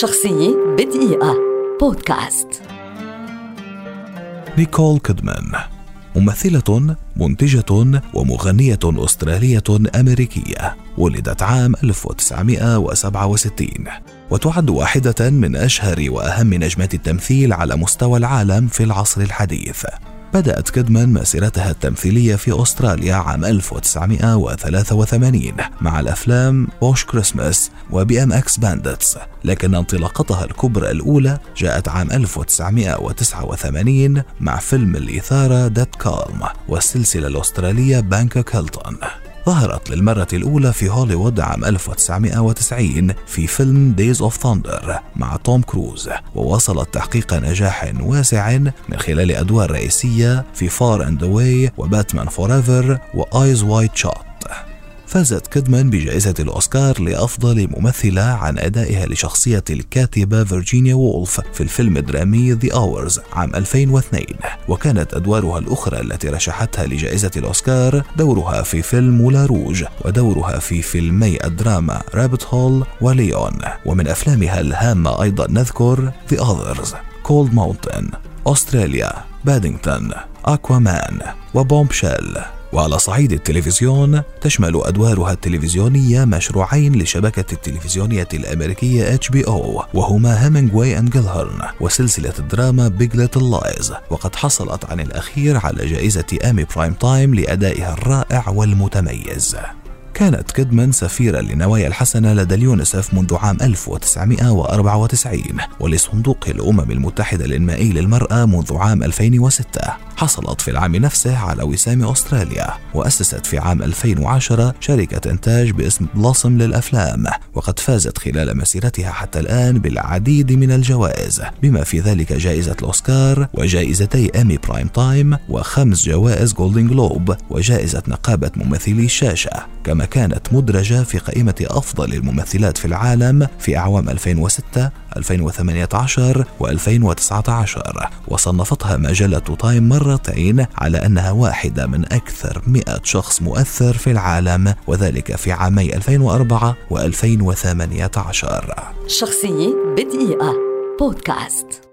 شخصية بدقيقة. بودكاست. نيكول كيدمان ممثلة منتجة ومغنية أسترالية أمريكية ولدت عام 1967 وتعد واحدة من أشهر وأهم نجمات التمثيل على مستوى العالم في العصر الحديث. بدأت كيدمان مسيرتها التمثيلية في أستراليا عام 1983 مع الأفلام Bush Christmas و BMX Bandits لكن انطلاقتها الكبرى الأولى جاءت عام 1989 مع فيلم الإثارة Dead Calm والسلسلة الأسترالية Bangkok Hilton ظهرت للمرة الأولى في هوليوود عام 1990 في فيلم Days of Thunder مع توم كروز وواصلت تحقيق نجاح واسع من خلال أدوار رئيسية في Far and Away و Batman Forever و Eyes Wide Shut فازت كيدمان بجائزة الأوسكار لأفضل ممثلة عن أدائها لشخصية الكاتبة فيرجينيا وولف في الفيلم الدرامي The Hours عام 2002 وكانت أدوارها الأخرى التي رشحتها لجائزة الأوسكار دورها في فيلم Moulin Rouge ودورها في فيلمي الدراما Rabbit Hole و Lion ومن أفلامها الهامة أيضا نذكر The Others Cold Mountain أستراليا بادينغتون أكوامان و Bombshell وعلى صعيد التلفزيون تشمل أدوارها التلفزيونية مشروعين لشبكة التلفزيونية الأمريكية HBO وهما Hemingway and Gellhorn وسلسلة الدراما Big Little Lies وقد حصلت عن الأخير على جائزة إيمي Primetime لأدائها الرائع والمتميز. كانت كيدمان سفيرا للنوايا الحسنة لدى اليونسف منذ عام 1994 ولصندوق الأمم المتحدة الإنمائي للمرأة منذ عام 2006 حصلت في العام نفسه على وسام أستراليا وأسست في عام 2010 شركة إنتاج باسم Blossom للأفلام وقد فازت خلال مسيرتها حتى الآن بالعديد من الجوائز بما في ذلك جائزة الأوسكار وجائزتي إيمي Primetime وخمس جوائز Golden Globe وجائزة نقابة ممثلي الشاشة. كما كانت مدرجة في قائمة أفضل الممثلات في العالم في أعوام 2006 2018 و2019 وصنفتها مجلة تايم مرتين على أنها واحدة من أكثر 100 شخص مؤثر في العالم وذلك في عامي 2004 و2018 شخصية بدقيقة. بودكاست.